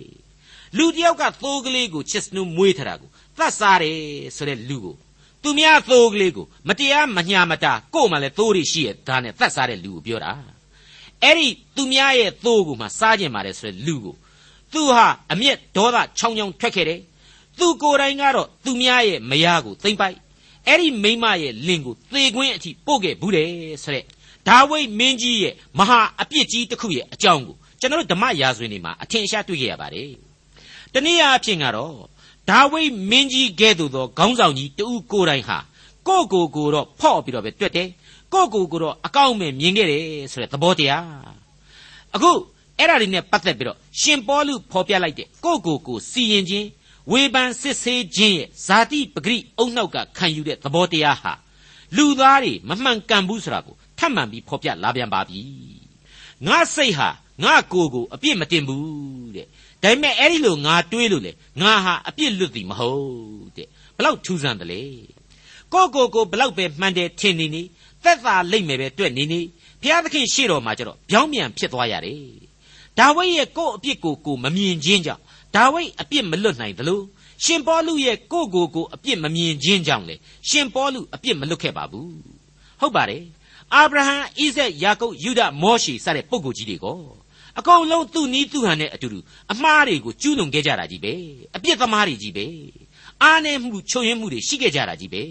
လူတယောက်ကသိုးကလေးကိုချစ်စနူးမွေးထတာကို သတ်စားတယ်ဆိုတဲ့လူကိုသူများသိုးကလေးကိုမတရားမညာမတာကို့မှလည်းသိုးတွေရှိရဲ့ဒါနဲ့သတ်စားတဲ့လူကိုပြောတာအဲ့ဒီသူများရဲ့သိုးကိုမှစားကျင်ပါတယ်ဆိုတဲ့လူကိုသူဟာအမျက်ဒေါသချောင်းချောင်းထွက်ခဲ့တယ်သူကိုယ်တိုင်ကတော့သူများရဲ့မယားကိုသိမ့်ပိုက်အဲ့ဒီမိမရဲ့လင်ကိုသေခွင်းအထိပို့ခဲ့ဘူးတယ်ဆိုတဲ့ဒါဝိမင်းကြီးရဲ့မဟာအပြစ်ကြီးတစ်ခုရဲ့အကြောင်းကိုကျွန်တော်တို့ဓမ္မရာဇဝင်တွေမှာအထင်ရှားတွေ့ခဲ့ရပါတယ်တနည်းအားဖြင့်ကတော့ ဒါဝိမင်းကြီးကဲ့သို့သောခေါင်းဆောင်ကြီးတူကိုယ်တိုင်ဟာကိုယ့်ကိုယ်ကိုတော့ဖော့ပြီးတော့ပဲတွက်တယ်ကိုယ့်ကိုယ်ကိုတော့အကောင့်မဲ့မြင်ခဲ့တယ်ဆိုတဲ့သဘောတရားအခုအဲ့ဒါတွေနဲ့ပတ်သက်ပြီးတော့ရှင်ပေါလုဖော်ပြလိုက်တဲ့ကိုယ့်ကိုယ်ကိုစီရင်ခြင်းဝေဖန်စစ်ဆေးခြင်းရဲ့ဇာတိပဂရိအုံနောက်ကခံယူတဲ့သဘောတရားဟာလူသားတွေမမှန်ကန်ဘူးဆိုတာကိုထပ်မံပြီးဖော်ပြလာပြန်ပါပြီငါစိတ်ဟာငါကိုယ်ကိုအပြစ်မတင်ဘူးတဲ့ ဒါပေမဲ့အဲ့ဒီလိုငါတွေးလို့လေငါဟာအပြစ်လွတ်သည်မဟုတ်တဲ့ဘလောက်ထူးဆန်းတယ်လေကိုကိုကိုဘလောက်ပဲမှန်တယ်ထင်နေနေသက်သာလိမ့်မယ်ပဲတွေ့နေနေဘုရားသခင်ရှေ့တော်မှာကျတော့ပြောင်းပြန်ဖြစ်သွားရတယ်ဒါဝိဒ်ရဲ့ကိုယ့်အပြစ်ကိုကိုမမြင်ခြင်းကြောင့်ဒါဝိဒ်အပြစ်မလွတ်နိုင်သလိုရှင်ပေါလုရဲ့ကိုယ့်ကိုကိုအပြစ်မမြင်ခြင်းကြောင့်လေရှင်ပေါလုအပြစ်မလွတ်ခဲ့ပါဘူးဟုတ်ပါတယ်အာဗြဟံဣဇက်ယာကုပ်ယူဒမောရှေစတဲ့ပုဂ္ဂိုလ်ကြီးတွေကို အကုန်လုံးသူ့နီးသူ့ဟန်နဲ့အတူတူအမှားတွေကိုကျူးလွန်ခဲ့ကြတာကြီးပဲအပြစ်သမားတွေကြီးပဲအားနည်းမှုချုံရင်းမှုတွေရှိခဲ့ကြတာကြီးပဲ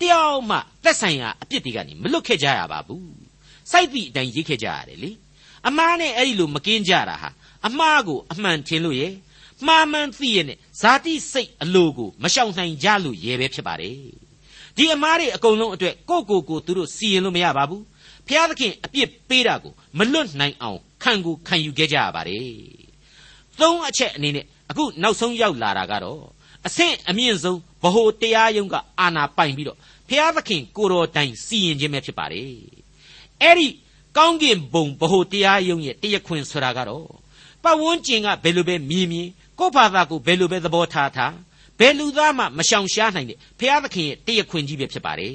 တယောက်မှသက်ဆိုင်ရာအပြစ်တွေကနေမလွတ်ခဲ့ကြရပါဘူးစိုက်သည့်အတိုင်းရေးခဲ့ကြရတယ်လေအမှားနဲ့အဲ့ဒီလိုမကင်းကြတာဟာအမှားကိုအမှန်ထင်လို့ရဲ့မှားမှန်သိရဲ့နဲ့ဇာတိစိတ်အလိုကိုမရှောင်နိုင်ကြလို့ရဲပဲဖြစ်ပါတယ်ဒီအမားတွေအကုန်လုံးအတွက်ကိုကိုကိုသူတို့စီရင်လို့မရပါဘူး ဖျားသခင်အပြစ်ပေးတာကိုမလွတ်နိုင်အောင်ခံကိုခံယူခဲ့ကြရပါတယ်သုံးအချက်အနေနဲ့အခုနောက်ဆုံးရောက်လာတာကတော့အဆင့်အမြင့်ဆုံးဗဟိုတရားယုံကအာဏာပိုင်ပြီးတော့ဖျားသခင်ကိုတော်တိုင်စီရင်ခြင်းပဲဖြစ်ပါတယ်အဲ့ဒီကောင်းကင်ဘုံဗဟိုတရားယုံရဲ့တရားခွင်ဆိုတာကတော့ပတ်ဝန်းကျင်ကဘယ်လိုပဲမြင်မြင်ကိုယ့်ဘာသာကိုဘယ်လိုပဲသဘောထားထားဘယ်လူသားမှမရှောင်ရှားနိုင်တဲ့ဖျားသခင်ရဲ့တရားခွင်ကြီးပဲဖြစ်ပါတယ်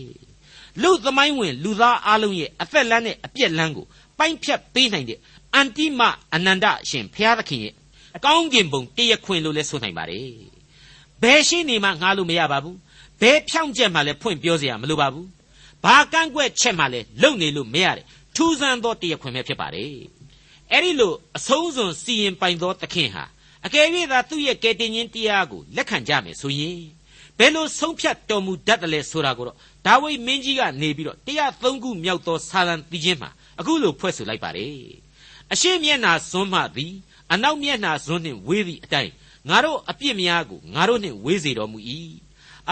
လူသမိုင်းဝင်လူသားအလုံးရဲ့အသက်လမ်းနဲ့အပြက်လမ်းကိုပိုင်းဖြတ်ပေးနိုင်တဲ့အန်တိမအနန္တအရှင်ဘုရားသခင်ရဲ့အကောင်းကင်ဘုံတရခွင်လို့လည်းဆိုနိုင်ပါတယ်။ဘယ်ရှိနေမှငားလို့မရပါဘူး။ဘယ်ဖြောင့်ချက်မှလည်းဖွင့်ပြောစရာမလိုပါဘူး။ဘာကန့်ကွက်ချက်မှလည်းလုံနေလို့မရတယ်။ထူးဆန်းသောတရခွင်ပဲဖြစ်ပါတယ်။အဲဒီလိုအဆုံးစွန်စီရင်ပိုင်သောသခင်ဟာအကယ်၍သာသူ့ရဲ့ကယ်တင်ရှင်တရားကိုလက်ခံကြမယ်ဆိုရင် ဘယ်လိုဆုံးဖြတ်တော်မူတတ်တယ်လဲဆိုတာကိုတော့ဒါဝိမင်းကြီးကနေပြီးတော့တရားသုံးခုမြောက်သောစာလံတီးခြင်းမှာအခုလိုဖွဲ့ဆိုလိုက်ပါတယ်အရှိမျက်နာဇွန်းမှသည်အနောက်မျက်နာဇွန်းနှင့်ဝေးသည့်အတိုင်းငါတို့အပြစ်များကိုငါတို့နှင့်ဝေးစေတော်မူ၏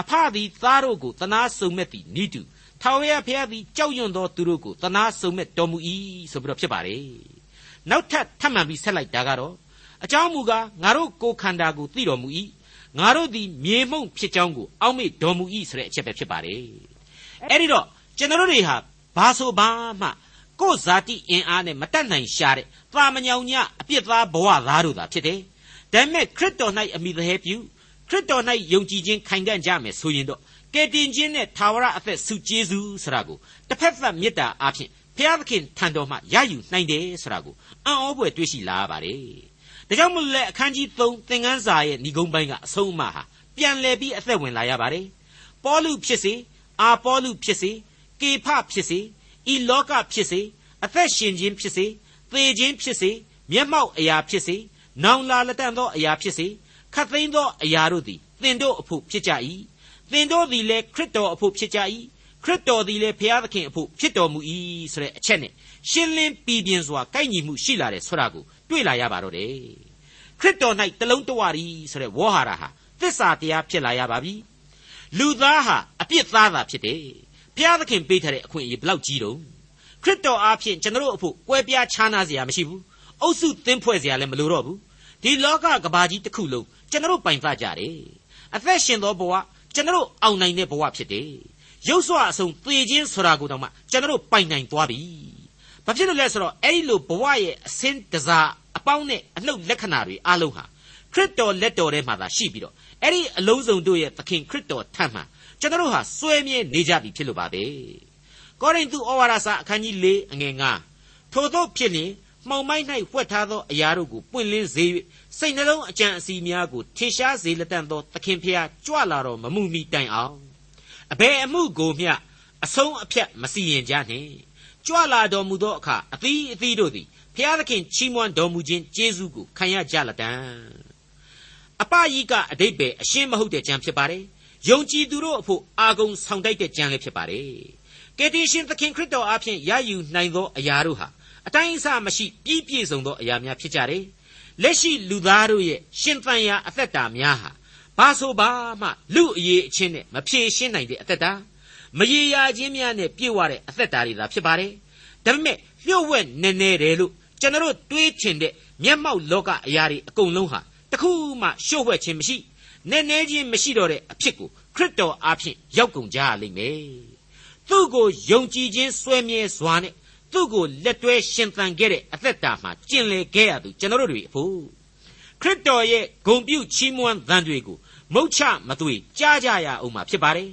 အဖသည်သားတို့ကိုတနာစုံမဲ့သည်နိတုထာဝရဘုရားသည်ကြောက်ရွံ့သောသူတို့ကိုတနာစုံမဲ့တော်မူ၏ဆိုပြီးတော့ဖြစ်ပါတယ်နောက်ထပ်ထပ်မံပြီးဆက်လိုက်တာကတော့အကြောင်းမူကားငါတို့ကိုယ်ခန္ဓာကိုသိတော်မူ၏ ငါတို့သည်မြေမှုန့်ဖြစ်ကြောင်းကိုအောက်မေ့တော်မူ၏ဆိုတဲ့အချက်ပဲဖြစ်ပါတယ်အဲ့ဒီတော့ကျွန်တော်တို့တွေဟာဘာဆိုဘာမှကိုယ်ဇာတိအင်အားနဲ့မတတ်နိုင်ရှာတဲ့သာမညောင်ညအပြစ်သားဘဝသားတို့သာဖြစ်တယ်ဒါပေမဲ့ခရစ်တော်၌အမိသဟဲပြုခရစ်တော်၌ယုံကြည်ခြင်းခိုင်ခံ့ကြမယ်ဆိုရင်တော့ကယ်တင်ခြင်းနဲ့ထာဝရအသက်ဆုကျေးဇူးဆိုတာကိုတစ်ဖက်သက်မေတ္တာအဖြစ်ဘုရားသခင်ထံတော်မှရယူနိုင်တယ်ဆိုတာကိုအံ့ဩဖွယ်တွေ့ရှိလာရပါတယ် ဒါကြောင့်မလို့လေအခန်းကြီး3သင်ခန်းစာရဲ့ဏိဂုံးပိုင်းကအဆုံးအမဟာပြန်လည်ပြီးအသက်ဝင်လာရပါတယ်ပေါလုဖြစ်စေအာပေါလုဖြစ်စေကေဖဖြစ်စေဤလောကဖြစ်စေအသက်ရှင်ခြင်းဖြစ်စေသေခြင်းဖြစ်စေမျက်မှောက်အရာဖြစ်စေနောင်လာလက်တန့်သောအရာဖြစ်စေခတ်သိမ်းသောအရာတို့သည်သင်တို့အဖို့ဖြစ်ကြ၏သင်တို့သည်လည်းခရစ်တော်အဖို့ဖြစ်ကြ၏ခရစ်တော်သည်လည်းဘုရားသခင်အဖို့ဖြစ်တော်မူ၏ဆိုတဲ့အချက်နဲ့ရှင်းလင်းပြည်ပြင်းစွာကိုက်ညီမှုရှိလာတယ်ဆိုတာကို တွေ့လာရပါတော့တယ်ခရစ်တော်၌တလုံးတဝရီဆိုတဲ့ဝေါ်ဟာရဟာသစ္စာတရားဖြစ်လာရပါပြီလူသားဟာအပြစ်သားသာဖြစ်တယ်ဘုရားသခင်ပေးထားတဲ့အခွင့်အရေးဘလောက်ကြီးတုံးခရစ်တော်အားဖြင့်ကျွန်တော်တို့အဖို့ကွဲပြားခြားနာစရာမရှိဘူးအုပ်စုသင်းဖွဲ့စရာလည်းမလိုတော့ဘူးဒီလောကကဘာကြီးတစ်ခုလုံးကျွန်တော်တို့ပိုင်ဖကြတယ်အသက်ရှင်သောဘဝကျွန်တော်တို့အောင်နိုင်တဲ့ဘဝဖြစ်တယ်ရုပ်စွာအဆုံးသေခြင်းဆိုတာကိုတောင်မှကျွန်တော်တို့ပိုင်နိုင်သွားပြီ ဘာဖြစ်လို့လဲဆိုတော့အဲ့ဒီလိုဘဝရဲ့အစင်းတစားအပေါင်းနဲ့အနှုတ်လက္ခဏာတွေအလုံးဟာခရစ်တော်လက်တော်ထဲမှာသာရှိပြီးတော့အဲ့ဒီအလုံးစုံတို့ရဲ့သခင်ခရစ်တော်ထံမှာကျွန်တော်တို့ဟာစွဲမြဲနေကြပြီဖြစ်လို့ပါပဲကောရိန္သုဩဝါဒစာအခန်းကြီး၄အငယ်9ထို့သောဖြစ်လျင်မှောင်မိုက်၌ဖွက်ထားသောအရာတို့ကိုပွင့်လင်းစေ၍စိတ်နှလုံးအကြံအစီများကိုထင်ရှားစေလက်တန့်သောသခင်ဖျားကြွလာတော်မမူမီတိုင်အောင်အဘယ်အမှုကိုမျှအဆုံးအဖြတ်မစီရင်ကြနှင့် ကြွလာတော်မူသောအခါအသီးအသီးတို့သည်ဖျားသခင်ချီးမွမ်းတော်မူခြင်းကျေးဇူးကိုခံရကြလက်တံအပယိကအတိတ်ပဲအရှင်းမဟုတ်တဲ့ကြံဖြစ်ပါတယ်ယုံကြည်သူတို့အဖို့အာဂုံဆောင်တိုက်တဲ့ကြံလည်းဖြစ်ပါတယ်ကယ်တင်ရှင်သခင်ခရစ်တော်အားဖြင့်ရယူနိုင်သောအရာတို့ဟာအတိုင်းအဆမရှိပြည့်ပြည့်စုံသောအရာများဖြစ်ကြတယ်လက်ရှိလူသားတို့ရဲ့ရှင်သန်ရာအသက်တာများဟာဘာဆိုဘာမှလူအရေးအချင်းနဲ့မဖြေရှင်းနိုင်တဲ့အသက်တာ မရေရာခြင်းများနဲ့ပြည့်ဝတဲ့အသက်တာတွေသာဖြစ်ပါတယ်ဒါပေမဲ့လျှို့ဝှက်နေနေတယ်လို့ကျွန်တော်တွေးချင်တဲ့မျက်မှောက်လောကအရာတွေအကုန်လုံးဟာတခုမှလျှို့ဝှက်ခြင်းမရှိနေနေချင်းမရှိတော့တဲ့အဖြစ်ကိုခရစ်တော်အားဖြင့်ရောက်ကုန်ကြရလိမ့်မယ်သူ့ကိုယုံကြည်ခြင်းစွဲမြဲစွာနဲ့သူ့ကိုလက်တွဲရှင်သန်ခဲ့တဲ့အသက်တာမှာကျင်လည်ခဲ့ရသူကျွန်တော်တို့တွေအဖို့ခရစ်တော်ရဲ့ဂုံပြုချီးမွမ်းသံတွေကိုမုတ်ချမသွေကြားကြရအောင်မှာဖြစ်ပါတယ်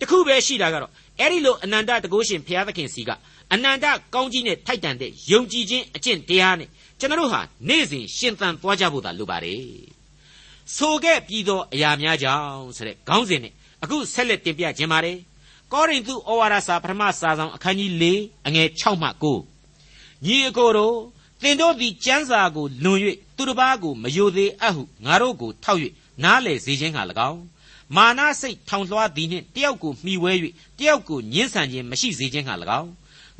တခုပဲရှိတာကတော့အဲ့ဒီလိုအနန္တတကုရှင်ဘုရားသခင်စီကအနန္တကောင်းကြီးနဲ့ထိုက်တန်တဲ့ယုံကြည်ခြင်းအကျင့်တရားနဲ့ကျွန်တော်တို့ဟာနေ့စဉ်ရှင်သန်သွားကြဖို့သာလိုပါတယ်ဆိုခဲ့ပြီးသောအရာများကြောင့်ဆိုတဲ့ခေါင်းစဉ်နဲ့အခုဆက်လက်တင်ပြခြင်းပါတယ်ကောရိန္သုဩဝါဒစာပထမစာဆောင်အခန်းကြီး၄အငယ်6မှ9ညီအကိုတို့သင်တို့သည်ကျမ်းစာကိုလွန်၍သူတစ်ပါးကိုမယိုသေးအပ်ဟုငါတို့ကိုထောက်၍နားလေစေခြင်းဟာ၎င်း မာနစိတ်ထောင်လွှားသည်နှင့်တယောက်ကိုမှီဝဲ၍တယောက်ကိုညှင်းဆန်ခြင်းမရှိစေခြင်းဟာ၎င်း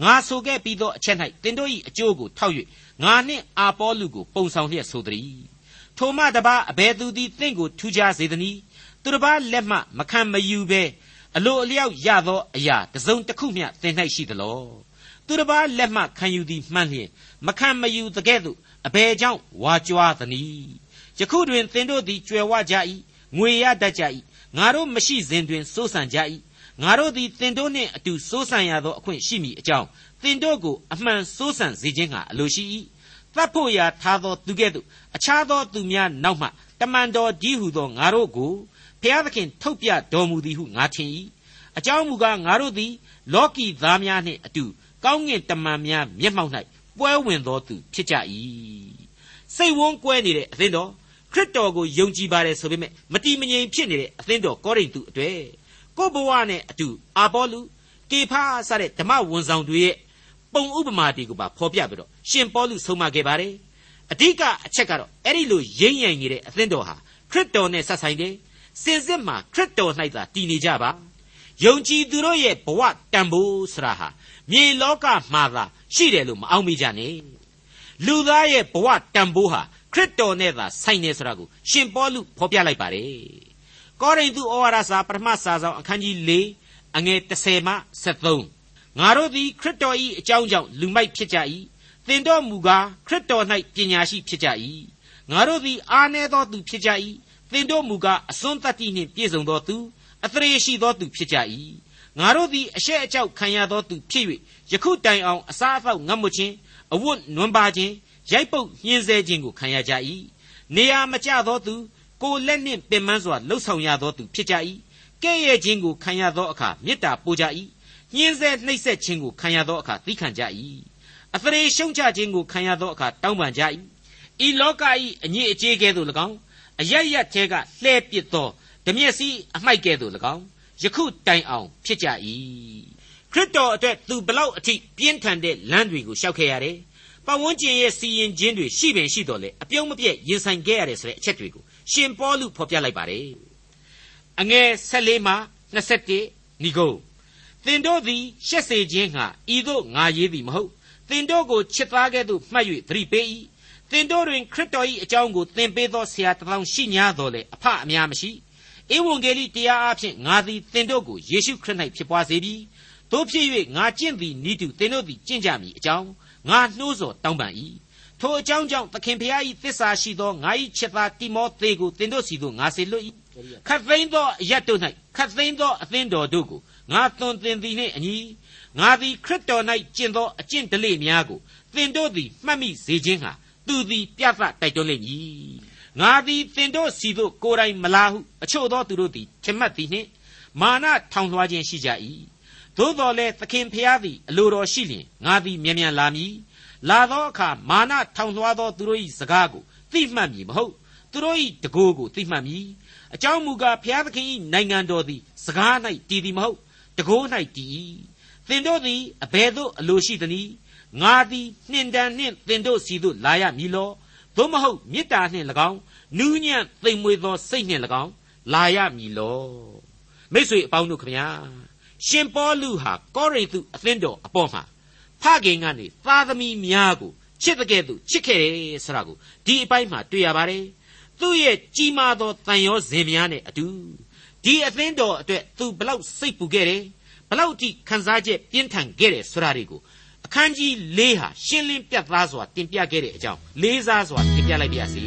ငါဆိုခဲ့ပြီးသောအချက်၌သင်တို့၏အကျိုးကိုထောက်၍ငါနှင့်အာပေါလုကိုပုံဆောင်လျက်ဆိုသည်ထိုမှတပါအဘယ်သူသည်သင်ကိုထူးခြားစေသနည်းသူတစ်ပါးလက်မှမခံမယူဘဲအလိုအလျောက်ရသောအရာတစ်စုံတစ်ခုမျှသင်၌ရှိသလောသူတစ်ပါးလက်မှခံယူသည်မှန်လျင်မခံမယူတကဲ့သို့အဘယ်ကြောင့်ဝါကြွားသနည်းယခုတွင်သင်တို့သည်ကြွယ်ဝကြ၏ငွေရတတ်ကြ၏ ငါတို့မရှိစဉ်တွင်စိုးစံကြ၏ငါတို့သည်သင်တို့နှင့်အတူစိုးစံရသောအခွင့်ရှိမည်အကြောင်းသင်တို့ကိုအမှန်စိုးစံစေခြင်းဟာအလိုရှိ၏တတ်ဖို့ရာထားသောသူကဲ့သို့အခြားသောသူများနောက်မှတမန်တော်ကြီးဟုသောငါတို့ကိုဖျားသခင်ထုတ်ပြတော်မူသည်ဟုငါထင်၏အကြောင်းမူကားငါတို့သည် လောကီသားများနှင့်အတူကောင်းငင်တမန်များမျက်မှောက်၌ပွဲဝင်သောသူဖြစ်ကြ၏စိတ်ဝန်းကွဲနေတဲ့အသင်းတော် ခရစ်တော်ကိုယုံကြည်ပါတယ်ဆိုပေမဲ့မတိမငြိမ်ဖြစ်နေတဲ့အသင်းတော်ကောရိန္သုအတွေ့ကိုဘဝနဲ့အတူအာပေါလုကေဖာစတဲ့ဓမ္မဝန်ဆောင်တွေရဲ့ပုံဥပမာတွေကိုပါဖော်ပြပြီးတော့ရှင်ပေါလုဆုံးမခဲ့ပါတယ်အဓိကအချက်ကတော့အဲ့ဒီလိုရင်းရင်နေတဲ့အသင်းတော်ဟာခရစ်တော်နဲ့ဆက်ဆိုင်တယ်စင်စစ်မှာခရစ်တော်၌သာတည်နေကြပါယုံကြည်သူတို့ရဲ့ဘဝတန်ဖိုးဆိုတာဟာမြေလောကမှာသာရှိတယ်လို့မအောင်မိကြနဲ့လူသားရဲ့ဘဝတန်ဖိုးဟာ ခရစ်တော်နဲ့သာဆိုင်နေဆိုတာကိုရှင်ပေါလုဖော်ပြလိုက်ပါတယ်ကောရိန္သုဩဝါဒစာပထမစာဆောင်အခန်းကြီး၄အငယ်30မှ73ငါတို့သည်ခရစ်တော်၏အကြောင်းကြောင့်လူမိုက်ဖြစ်ကြ၏သင်တို့မူကားခရစ်တော်၌ပညာရှိဖြစ်ကြ၏ငါတို့သည်အားနည်းသောသူဖြစ်ကြ၏သင်တို့မူကားအစွန်းတတ္တိနှင့်ပြည့်စုံသောသူအသရေရှိသောသူဖြစ်ကြ၏ငါတို့သည်အရှက်အကြောက်ခံရသောသူဖြစ်၍ယခုတိုင်အောင်အစားအသောက်ငတ်မွခြင်းအဝတ်နွမ်းပါခြင်း ရိုက်ပုတ်ညှင်းဆဲခြင်းကိုခံရကြ၏နေရာမကျသောသူကိုလက်နှင့်ပင်ပန်းစွာလှုပ်ဆောင်ရသောသူဖြစ်ကြ၏ကဲ့ရဲ့ခြင်းကိုခံရသောအခါမေတ္တာပို့ကြ၏ညှင်းဆဲနှိပ်စက်ခြင်းကိုခံရသောအခါသီးခံကြ၏အသရေရှုံချခြင်းကိုခံရသောအခါတောင်းပန်ကြ၏ဤလောက၏အညစ်အကြေးကဲ့သို့၎င်းအယက်ရက်ထဲကလှဲပစ်သောဓမျက်စီအမိုက်ကဲ့သို့၎င်းယခုတိုင်အောင်ဖြစ်ကြ၏ခရစ်တော်အတွက်သူဘလောက်အထိပြင်းထန်တဲ့လမ်းတွေကိုရှောက်ခဲ့ရတယ် ပတ်ဝန်းကျင်ရဲ့စီရင်ခြင်းတွေရှိပင်ရှိတော်လေအပြုံးမပြည့်ရင်ဆိုင်ခဲ့ရတယ်ဆိုတဲ့အချက်တွေကိုရှင်ပေါလုဖော်ပြလိုက်ပါတယ်အငယ်14မှ21ဏိကုသင်တို့သည်ရှက်စေခြင်းဟာဤသို့ငါရေးသည်မဟုတ်သင်တို့ကိုချစ်သားကဲ့သို့မှတ်၍သတိပေး၏သင်တို့တွင်ခရစ်တော်၏အကြောင်းကိုသင်ပေးသောဆရာတစ်ပေါင်းရှိ냐တော်လေအဖအများမရှိဧဝံဂေလိတရားအဖြစ်ငါသည်သင်တို့ကိုယေရှုခရစ်၌ဖြစ်ပွားစေပြီတို့ဖြစ်၍ငါကျင့်သည်ဤသူသင်တို့သည်ကျင့်ကြမည်အကြောင်း ငါနှိုးဆော်တောင်းပန်၏ထိုအကြောင်းကြောင့်သခင်ဖျား၏သစ္စာရှိသောငါ၏ချစ်သားတိမောသေကိုသင်တို့စီသို့ငါစေလွှတ်၏ခတ်သိမ်းသောအရတ်တို့၌ခတ်သိမ်းသောအသင်းတော်တို့ကိုငါသွန်သင်သည်နှင့်အညီငါသည်ခရစ်တော်၌ကျင့်သောအကျင့်ဓလေ့များကိုသင်တို့သည်မှတ်မိစေခြင်းဟာသူသည်ပြသတိုက်တွန်းလိမ့်မည်ငါသည်သင်တို့စီသို့ကိုယ်တိုင်မလာဟုအချို့သောသူတို့သည်ထင်မှတ်သည်နှင့်မာနထောင်လွှားခြင်းရှိကြ၏ သို့တော်လည်းသခင်ဖျားသည်အလိုတော်ရှိလျင်ငါသည်မြန်မြန်လာမည်လာသောအခါမာနထောင်လွှားသောသူတို့၏စကားကိုသိမှတ်မည်မဟုတ်သူတို့၏တကိုးကိုသိမှတ်မည်အကြောင်းမူကားဘုရားသခင်၏နိုင်ငံတော်သည်စကား၌တည်သည်မဟုတ်တကိုး၌တည်၏သင်တို့သည်အဘယ်သို့အလိုရှိသနည်းငါသည်နှင်တန်နှင့်သင်တို့စီသို့လာရမည်လောသို့မဟုတ်မေတ္တာနှင့်၎င်းနူးညံ့သိမ်မွေ့သောစိတ်နှင့်၎င်းလာရမည်လောမိတ်ဆွေအပေါင်းတို့ခမညာ ရှင်ပေါလုဟာကောရိန္သုအသင်းတော်အပေါ်မှာဖခင်ကနေသားသမီးများကိုချစ်တဲ့ကဲ့သို့ချစ်ခဲ့တယ်ဆိုတာကိုဒီအပိုင်းမှာတွေ့ရပါတယ်သူ့ရဲ့ကြီးမားသောတန်ရောစင်များနဲ့အတူဒီအသင်းတော်အတွက်သူဘလောက်စိတ်ပူခဲ့တယ်ဘလောက်ထိခံစားချက်ပြင်းထန်ခဲ့တယ်ဆိုတာတွေကိုအခန်းကြီး၄ဟာရှင်းလင်းပြတ်သားစွာတင်ပြခဲ့တဲ့အကြောင်းလေးစားစွာတင်ပြလိုက်ပါရစေ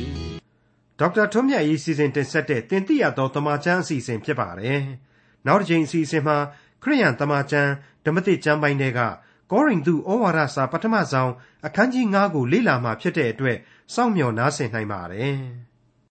ဒေါက်တာထွန်းမြတ်ရေးစီစဉ်တင်ဆက်တဲ့တင်ပြတော်တမချန်းအစီအစဉ်ဖြစ်ပါတယ်နောက်တစ်ချိန်အစီအစဉ်မှာခ ရိယန်တမချန်းဓမ္မတိကျမ်းပိုင်းတွေကကောရိန္သုဩဝါဒစာပထမဆုံးအခန်းကြီး9ကိုလေ့လာမှဖြစ်တဲ့အတွက်စောင့်မျှော်နားဆင်နိုင်ပါတယ်။